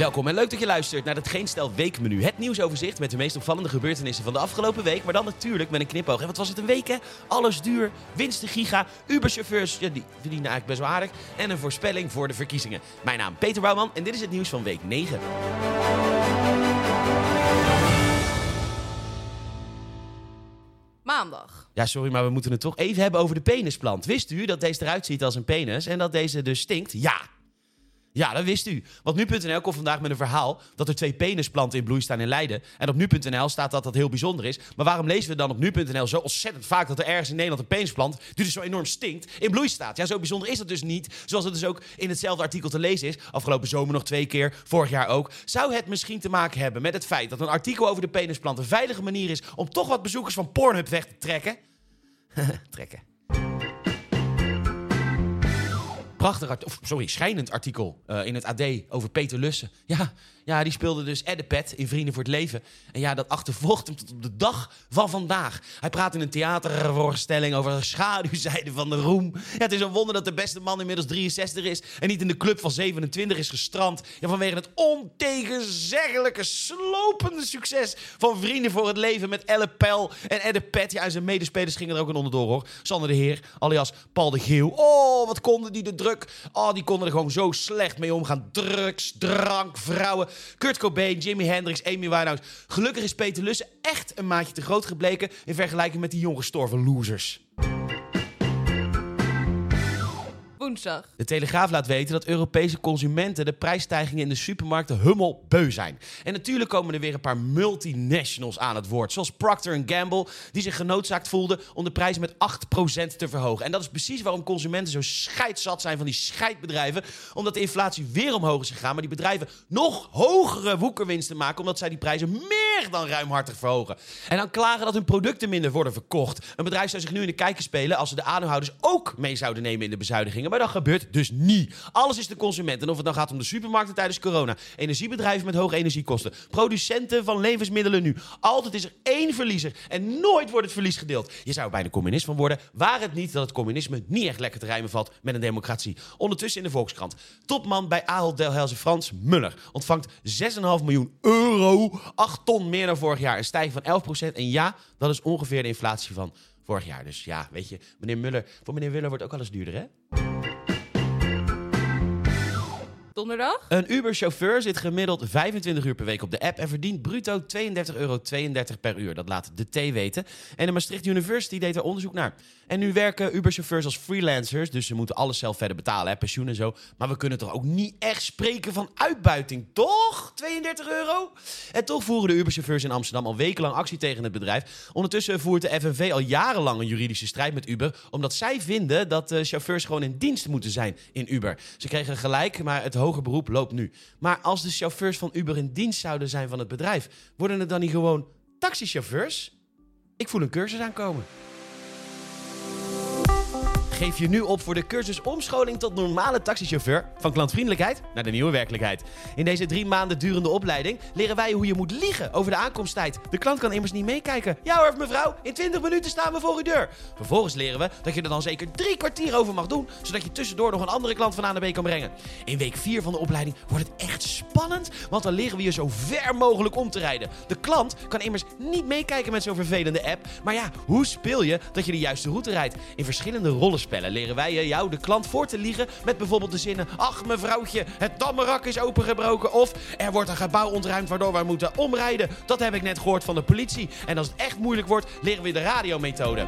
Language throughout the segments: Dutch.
Welkom en leuk dat je luistert naar het Geen Stel Weekmenu. Het nieuwsoverzicht met de meest opvallende gebeurtenissen van de afgelopen week. Maar dan natuurlijk met een knipoog. En wat was het een week hè? Alles duur, winsten giga, Uberchauffeurs, ja, die verdienen eigenlijk best wel aardig. En een voorspelling voor de verkiezingen. Mijn naam Peter Bouwman en dit is het nieuws van week 9. Maandag. Ja, sorry, maar we moeten het toch even hebben over de penisplant. Wist u dat deze eruit ziet als een penis en dat deze dus stinkt? Ja. Ja, dat wist u. Want nu.nl komt vandaag met een verhaal dat er twee penisplanten in bloei staan in Leiden. En op nu.nl staat dat dat heel bijzonder is. Maar waarom lezen we dan op nu.nl zo ontzettend vaak dat er ergens in Nederland een penisplant, die dus zo enorm stinkt, in bloei staat? Ja, zo bijzonder is dat dus niet. Zoals het dus ook in hetzelfde artikel te lezen is. Afgelopen zomer nog twee keer, vorig jaar ook. Zou het misschien te maken hebben met het feit dat een artikel over de penisplant een veilige manier is om toch wat bezoekers van Pornhub weg te trekken? trekken. Prachtig, of, sorry, schijnend artikel eh, in het AD over Peter Lussen. Ja, ja, die speelde dus Eddepet in Vrienden voor het Leven. En ja, dat achtervolgt hem tot op de dag van vandaag. Hij praat in een theatervoorstelling over de schaduwzijde van de roem. Ja, het is een wonder dat de beste man inmiddels 63 is... en niet in de club van 27 is gestrand. Ja, vanwege het ontegenzeggelijke, slopende succes... van Vrienden voor het Leven met Elle Pel en Eddepet. Ja, zijn medespelers gingen er ook een onderdoor, hoor. Sander de Heer, alias Paul de Geeuw. Oh, wat konden die de druk... Oh, die konden er gewoon zo slecht mee omgaan. Drugs, drank, vrouwen. Kurt Cobain, Jimi Hendrix, Amy Winehouse. Gelukkig is Peter Lussen echt een maatje te groot gebleken... in vergelijking met die jong gestorven losers. De Telegraaf laat weten dat Europese consumenten de prijsstijgingen in de supermarkten hummel beu zijn. En natuurlijk komen er weer een paar multinationals aan het woord. Zoals Procter Gamble, die zich genoodzaakt voelde om de prijs met 8% te verhogen. En dat is precies waarom consumenten zo scheidzat zijn van die scheidbedrijven. Omdat de inflatie weer omhoog is gegaan. Maar die bedrijven nog hogere woekerwinsten maken. Omdat zij die prijzen meer dan ruimhartig verhogen. En dan klagen dat hun producten minder worden verkocht. Een bedrijf zou zich nu in de kijker spelen als ze de aandeelhouders ook mee zouden nemen in de bezuinigingen. Maar dat gebeurt dus niet. Alles is de consument. En of het dan gaat om de supermarkten tijdens corona, energiebedrijven met hoge energiekosten, producenten van levensmiddelen nu. Altijd is er één verliezer en nooit wordt het verlies gedeeld. Je zou bijna communist van worden, waar het niet dat het communisme niet echt lekker te rijmen valt met een democratie. Ondertussen in de Volkskrant. Topman bij Ahold Delhaize Frans Muller ontvangt 6,5 miljoen euro, 8 ton meer dan vorig jaar. Een stijging van 11%. En ja, dat is ongeveer de inflatie van vorig jaar. Dus ja, weet je, meneer Muller, voor meneer Muller wordt ook alles duurder, hè? Donderdag. Een Uber-chauffeur zit gemiddeld 25 uur per week op de app en verdient bruto 32,32 euro per uur. Dat laat de T weten. En de Maastricht University deed er onderzoek naar. En nu werken Uber-chauffeurs als freelancers, dus ze moeten alles zelf verder betalen, hè, pensioen en zo. Maar we kunnen toch ook niet echt spreken van uitbuiting, toch? 32 euro? En toch voeren de Uber-chauffeurs in Amsterdam al wekenlang actie tegen het bedrijf. Ondertussen voert de FNV al jarenlang een juridische strijd met Uber, omdat zij vinden dat de chauffeurs gewoon in dienst moeten zijn in Uber. Ze kregen gelijk, maar het beroep loopt nu. Maar als de chauffeurs van Uber in dienst zouden zijn van het bedrijf, worden het dan niet gewoon taxichauffeurs? Ik voel een cursus aankomen. Geef je nu op voor de cursus omscholing tot normale taxichauffeur. Van klantvriendelijkheid naar de nieuwe werkelijkheid. In deze drie maanden durende opleiding leren wij hoe je moet liegen over de aankomsttijd. De klant kan immers niet meekijken. Ja hoor, mevrouw, in 20 minuten staan we voor uw deur. Vervolgens leren we dat je er dan zeker drie kwartier over mag doen, zodat je tussendoor nog een andere klant van A naar B kan brengen. In week 4 van de opleiding wordt het echt spannend, want dan leren we je zo ver mogelijk om te rijden. De klant kan immers niet meekijken met zo'n vervelende app. Maar ja, hoe speel je dat je de juiste route rijdt? In verschillende leren wij je jou, de klant, voor te liegen met bijvoorbeeld de zinnen: Ach, mevrouwtje, het dammerak is opengebroken. Of er wordt een gebouw ontruimd waardoor wij moeten omrijden. Dat heb ik net gehoord van de politie. En als het echt moeilijk wordt, leren we je de radiomethode.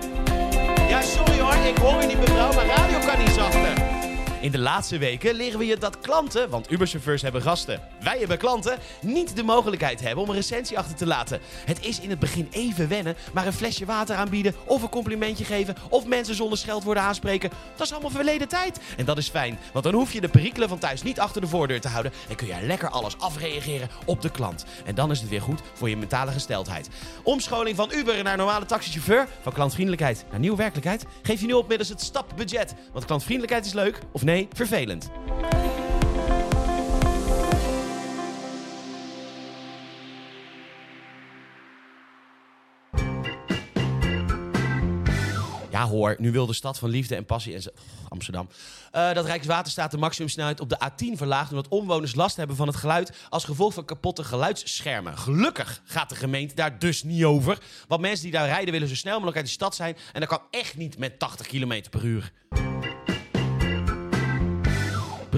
Ja, sorry hoor, ik hoor u niet mevrouw, maar radio kan niet zachter. In de laatste weken leren we je dat klanten, want Uberchauffeurs hebben gasten, wij hebben klanten, niet de mogelijkheid hebben om een recensie achter te laten. Het is in het begin even wennen, maar een flesje water aanbieden of een complimentje geven of mensen zonder scheldwoorden aanspreken, dat is allemaal verleden tijd. En dat is fijn, want dan hoef je de perikelen van thuis niet achter de voordeur te houden en kun je lekker alles afreageren op de klant. En dan is het weer goed voor je mentale gesteldheid. Omscholing van Uber naar normale taxichauffeur, van klantvriendelijkheid naar nieuwe werkelijkheid, geef je nu op middels het stapbudget. Want klantvriendelijkheid is leuk, of nee, vervelend. Hoor, nu wil de stad van liefde en passie en Amsterdam. Eh, dat Rijkswaterstaat de maximumsnelheid op de A10 verlaagt... omdat omwoners last hebben van het geluid... als gevolg van kapotte geluidsschermen. Gelukkig gaat de gemeente daar dus niet over. Want mensen die daar rijden willen zo snel mogelijk uit de stad zijn... en dat kan echt niet met 80 km per uur.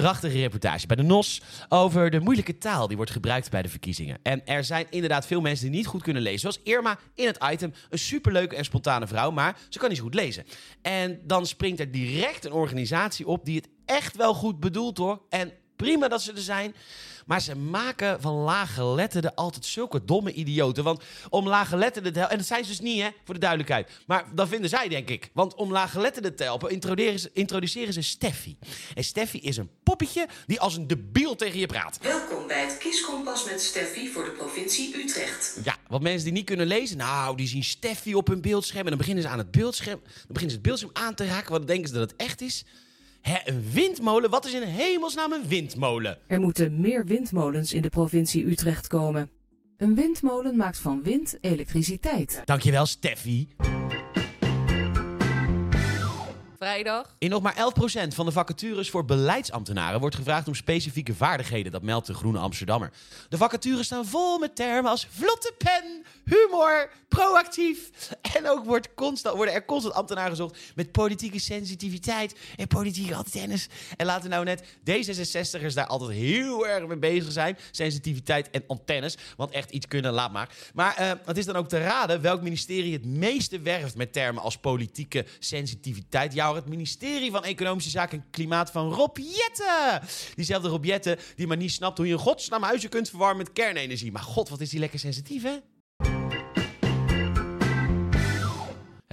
Prachtige reportage bij de NOS over de moeilijke taal die wordt gebruikt bij de verkiezingen. En er zijn inderdaad veel mensen die niet goed kunnen lezen. Zoals Irma in het item. Een superleuke en spontane vrouw, maar ze kan niet zo goed lezen. En dan springt er direct een organisatie op die het echt wel goed bedoelt hoor. En prima dat ze er zijn. Maar ze maken van laaggeletterden altijd zulke domme idioten. Want om laaggeletterden te helpen... En dat zijn ze dus niet, hè, voor de duidelijkheid. Maar dat vinden zij, denk ik. Want om laaggeletterden te helpen introduceren ze, introduceren ze Steffi. En Steffi is een poppetje die als een debiel tegen je praat. Welkom bij het Kieskompas met Steffi voor de provincie Utrecht. Ja, want mensen die niet kunnen lezen, nou, die zien Steffi op hun beeldscherm. En dan beginnen ze aan het beeldscherm, dan beginnen ze het beeldscherm aan te raken. Want dan denken ze dat het echt is. Hè, een windmolen? Wat is in hemelsnaam een windmolen? Er moeten meer windmolens in de provincie Utrecht komen. Een windmolen maakt van wind elektriciteit. Dankjewel, Steffi. Vrijdag. In nog maar 11% van de vacatures voor beleidsambtenaren wordt gevraagd om specifieke vaardigheden. Dat meldt de Groene Amsterdammer. De vacatures staan vol met termen als vlotte pen, humor, proactief. En ook wordt constant, worden er constant ambtenaren gezocht met politieke sensitiviteit en politieke antennes. En laten nou net D66'ers daar altijd heel erg mee bezig zijn. Sensitiviteit en antennes. Want echt iets kunnen, laat maar. Maar eh, het is dan ook te raden welk ministerie het meeste werft met termen als politieke sensitiviteit. Ja, het ministerie van Economische Zaken en Klimaat van Rob. Diezelfde Rob Jetten die maar niet snapt hoe je een godsnaam huizen kunt verwarmen met kernenergie. Maar god, wat is die lekker sensitief, hè?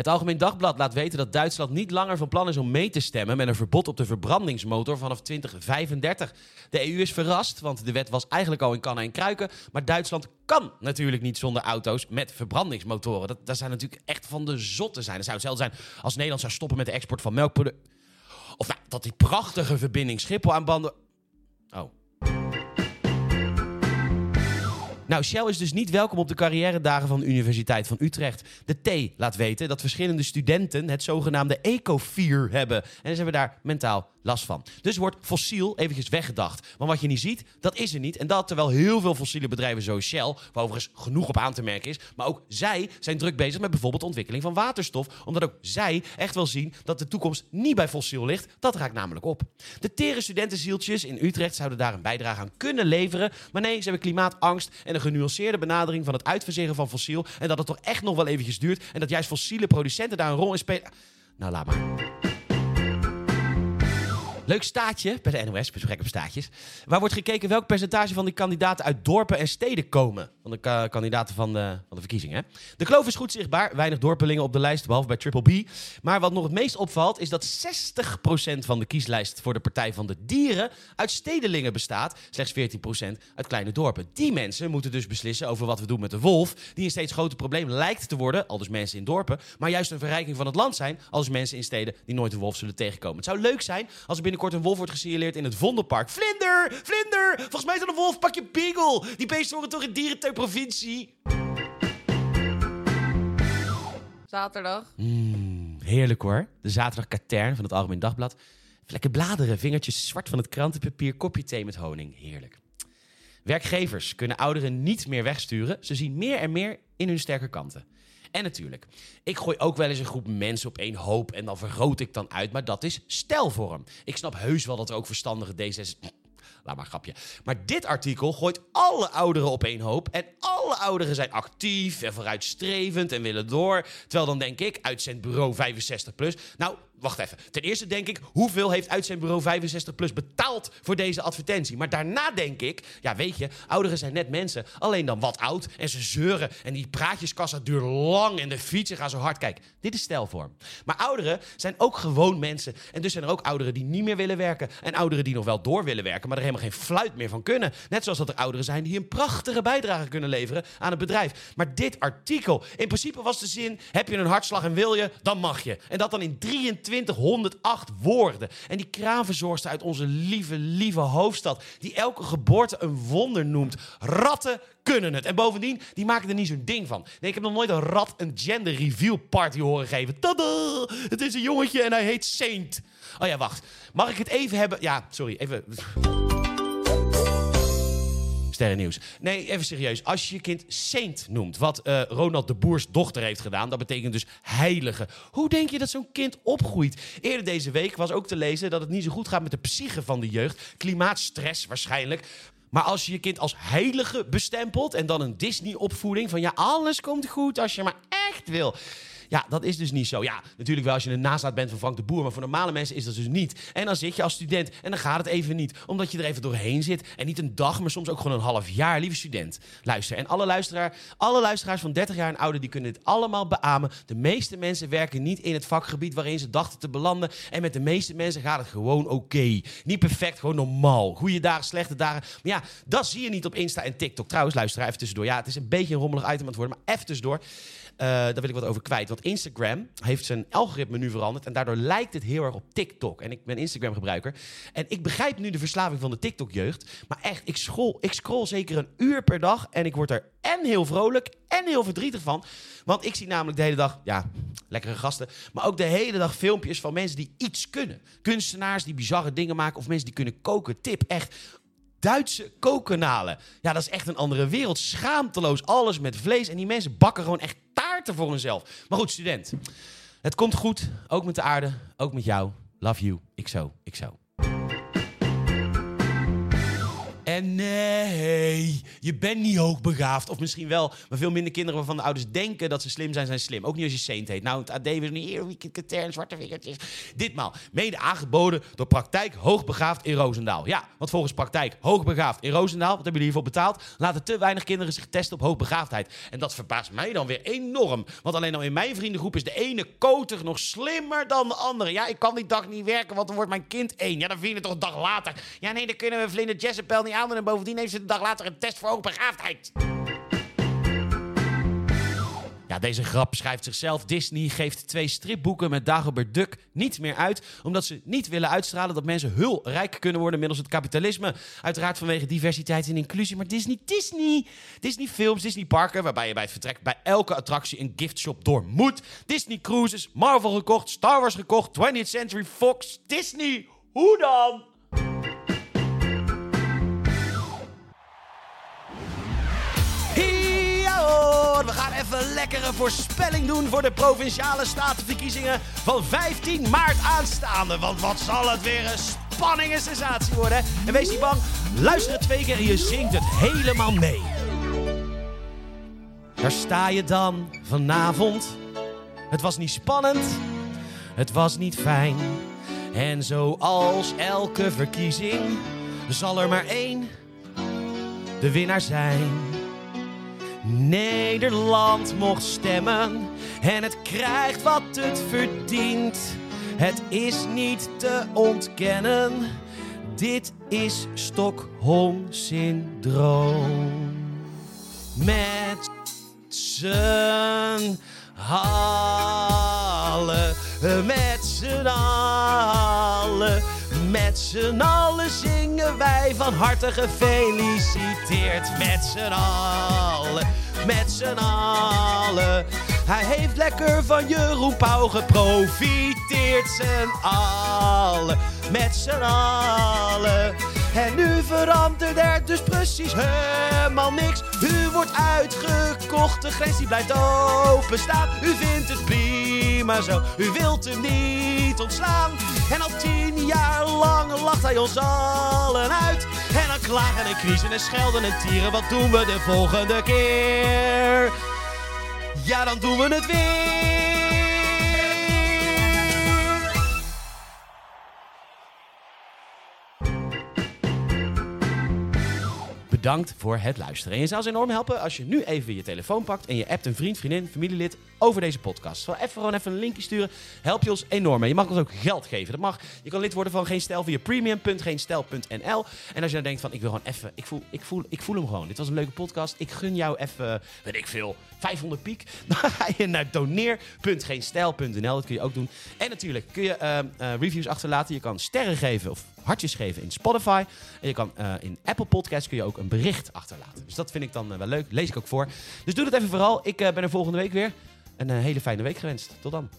Het Algemeen Dagblad laat weten dat Duitsland niet langer van plan is om mee te stemmen met een verbod op de verbrandingsmotor vanaf 2035. De EU is verrast, want de wet was eigenlijk al in kannen en kruiken. Maar Duitsland kan natuurlijk niet zonder auto's met verbrandingsmotoren. Dat, dat zou natuurlijk echt van de zotte zijn. Dat zou hetzelfde zijn als Nederland zou stoppen met de export van melkproducten. Of nou, dat die prachtige verbinding Schiphol aan banden... Oh. Nou, Shell is dus niet welkom op de carrière-dagen van de Universiteit van Utrecht. De T laat weten dat verschillende studenten het zogenaamde ecofier hebben. En ze hebben daar mentaal last van. Dus wordt fossiel eventjes weggedacht. Want wat je niet ziet, dat is er niet. En dat terwijl heel veel fossiele bedrijven zoals Shell, waar overigens genoeg op aan te merken is, maar ook zij zijn druk bezig met bijvoorbeeld ontwikkeling van waterstof. Omdat ook zij echt wel zien dat de toekomst niet bij fossiel ligt. Dat raakt namelijk op. De tere studentenzieltjes in Utrecht zouden daar een bijdrage aan kunnen leveren. Maar nee, ze hebben klimaatangst en een genuanceerde benadering van het uitfaseren van fossiel. En dat het toch echt nog wel eventjes duurt. En dat juist fossiele producenten daar een rol in spelen. Nou, laat maar. Leuk staatje bij de NOS, besprek op staatjes. Waar wordt gekeken welk percentage van die kandidaten uit dorpen en steden komen. Van de ka- kandidaten van de, van de verkiezingen. De kloof is goed zichtbaar. Weinig dorpelingen op de lijst, behalve bij Triple B. Maar wat nog het meest opvalt, is dat 60% van de kieslijst voor de Partij van de Dieren uit stedelingen bestaat. Slechts 14% uit kleine dorpen. Die mensen moeten dus beslissen over wat we doen met de wolf. Die een steeds groter probleem lijkt te worden, al dus mensen in dorpen. Maar juist een verrijking van het land zijn, als mensen in steden die nooit een wolf zullen tegenkomen. Het zou leuk zijn als er binnenkort een wolf wordt gesignaleerd in het Vondelpark. Vlinder! Vlinder! Volgens mij is dat een wolf. Pak je beagle! Die beesten horen toch in dieren ter provincie? Zaterdag. Mm, heerlijk hoor. De zaterdag katern van het Algemeen Dagblad. Lekker bladeren, vingertjes zwart van het krantenpapier, kopje thee met honing. Heerlijk. Werkgevers kunnen ouderen niet meer wegsturen. Ze zien meer en meer in hun sterke kanten. En natuurlijk, ik gooi ook wel eens een groep mensen op één hoop en dan vergroot ik dan uit. Maar dat is stijlvorm. Ik snap heus wel dat er ook verstandige D66... Laat maar grapje. Maar dit artikel gooit alle ouderen op één hoop. En alle ouderen zijn actief en vooruitstrevend en willen door. Terwijl dan denk ik, uitzendbureau 65 plus. Nou, wacht even. Ten eerste denk ik, hoeveel heeft uitzendbureau 65 plus betaald voor deze advertentie? Maar daarna denk ik, ja weet je, ouderen zijn net mensen. Alleen dan wat oud en ze zeuren. En die praatjeskassa duurt lang en de fietsen gaan zo hard. Kijk, dit is stijlvorm. Maar ouderen zijn ook gewoon mensen. En dus zijn er ook ouderen die niet meer willen werken. En ouderen die nog wel door willen werken, maar helemaal geen fluit meer van kunnen. Net zoals dat er ouderen zijn die een prachtige bijdrage kunnen leveren aan het bedrijf. Maar dit artikel, in principe was de zin: heb je een hartslag en wil je, dan mag je. En dat dan in 23 2208 woorden. En die kraanverzorgster uit onze lieve, lieve hoofdstad, die elke geboorte een wonder noemt. Ratten kunnen het. En bovendien, die maken er niet zo'n ding van. Nee, ik heb nog nooit een rat een gender reveal party horen geven. Tada! Het is een jongetje en hij heet Saint. Oh ja, wacht. Mag ik het even hebben? Ja, sorry, even. Nee, even serieus. Als je je kind Saint noemt, wat eh, Ronald de Boers dochter heeft gedaan, dat betekent dus heilige. Hoe denk je dat zo'n kind opgroeit? Eerder deze week was ook te lezen dat het niet zo goed gaat met de psyche van de jeugd. Klimaatstress waarschijnlijk. Maar als je je kind als heilige bestempelt en dan een Disney-opvoeding van ja, alles komt goed als je maar echt wil. Ja, dat is dus niet zo. Ja, natuurlijk wel als je een nazaat bent van Frank de Boer, maar voor normale mensen is dat dus niet. En dan zit je als student en dan gaat het even niet, omdat je er even doorheen zit. En niet een dag, maar soms ook gewoon een half jaar. Lieve student, luister. En alle, luisteraar, alle luisteraars van 30 jaar en ouder, die kunnen dit allemaal beamen. De meeste mensen werken niet in het vakgebied waarin ze dachten te belanden. En met de meeste mensen gaat het gewoon oké. Niet perfect, gewoon normaal. Goede dagen, slechte dagen. Maar ja, dat zie je niet op Insta en TikTok. Trouwens, luister even tussendoor. Ja, het is een beetje een rommelig item aan het worden, maar even tussendoor. Uh, daar wil ik wat over kwijt. Want Instagram heeft zijn algoritme nu veranderd. En daardoor lijkt het heel erg op TikTok. En ik ben Instagram-gebruiker. En ik begrijp nu de verslaving van de TikTok-jeugd. Maar echt, ik scroll, ik scroll zeker een uur per dag. En ik word er en heel vrolijk en heel verdrietig van. Want ik zie namelijk de hele dag, ja, lekkere gasten. Maar ook de hele dag filmpjes van mensen die iets kunnen. Kunstenaars die bizarre dingen maken. Of mensen die kunnen koken. Tip, echt Duitse kookkanalen. Ja, dat is echt een andere wereld. Schaamteloos, alles met vlees. En die mensen bakken gewoon echt taarten voor hunzelf. Maar goed, student. Het komt goed, ook met de aarde, ook met jou. Love you, ik zo, ik zo. Nee, je bent niet hoogbegaafd. Of misschien wel, maar veel minder kinderen waarvan de ouders denken dat ze slim zijn, zijn slim. Ook niet als je Saint heet. Nou, het AD was niet eerlijk, en zwarte vingertjes. Ditmaal, mede aangeboden door Praktijk Hoogbegaafd in Roosendaal. Ja, want volgens Praktijk Hoogbegaafd in Roosendaal, wat hebben jullie hiervoor betaald? Laten te weinig kinderen zich testen op hoogbegaafdheid. En dat verbaast mij dan weer enorm. Want alleen al in mijn vriendengroep is de ene koter nog slimmer dan de andere. Ja, ik kan die dag niet werken, want dan wordt mijn kind één. Ja, dan vind je toch een dag later. Ja, nee, dan kunnen we Vlinder Jezebel niet aan en bovendien heeft ze de dag later een test voor hoogbegaafdheid. Ja, deze grap schrijft zichzelf. Disney geeft twee stripboeken met Dagobert Duck niet meer uit. Omdat ze niet willen uitstralen dat mensen heel rijk kunnen worden middels het kapitalisme. Uiteraard vanwege diversiteit en inclusie. Maar Disney, Disney. Disney films, Disney parken. Waarbij je bij het vertrek bij elke attractie een giftshop door moet. Disney cruises, Marvel gekocht, Star Wars gekocht, 20th Century Fox. Disney, hoe dan? Even lekkere voorspelling doen voor de provinciale statenverkiezingen van 15 maart aanstaande. Want wat zal het weer een spanning en sensatie worden. En wees niet bang, luister het twee keer en je zingt het helemaal mee. Daar sta je dan vanavond. Het was niet spannend, het was niet fijn. En zoals elke verkiezing zal er maar één de winnaar zijn. Nederland mocht stemmen en het krijgt wat het verdient. Het is niet te ontkennen, dit is Stockholm-syndroom. Met z'n allen, met z'n allen. Met z'n allen zingen wij van harte gefeliciteerd. Met z'n allen, met z'n allen. Hij heeft lekker van Jeroen Pauw geprofiteerd. Z'n allen, met z'n allen. En nu verandert er dus precies helemaal niks. U wordt uitgekocht, de grens die blijft openstaan. U vindt het prima zo, u wilt hem niet ontslaan. En al tien jaar lang lacht hij ons allen uit. En dan klagen en kriezen en schelden en tieren. Wat doen we de volgende keer? Ja, dan doen we het weer. Bedankt voor het luisteren. En je zou ons enorm helpen als je nu even je telefoon pakt en je appt een vriend, vriendin, familielid over deze podcast. Zo even gewoon even een linkje sturen. Help je ons enorm. mee. je mag ons ook geld geven. Dat mag. Je kan lid worden van Geen Stijl via premium.geenstel.nl. En als je dan denkt van ik wil gewoon even, ik voel, ik, voel, ik voel hem gewoon. Dit was een leuke podcast. Ik gun jou even, weet ik veel, 500 piek. Dan ga je naar doneer.geenstel.nl. Dat kun je ook doen. En natuurlijk kun je ehm, eh, reviews achterlaten. Je kan sterren geven of hartjes geven in Spotify. En je kan eh, in Apple Podcasts kun je ook een bericht achterlaten. Dus dat vind ik dan eh, wel leuk. Lees ik ook voor. Dus doe dat even vooral. Ik eh, ben er volgende week weer. Een hele fijne week gewenst. Tot dan.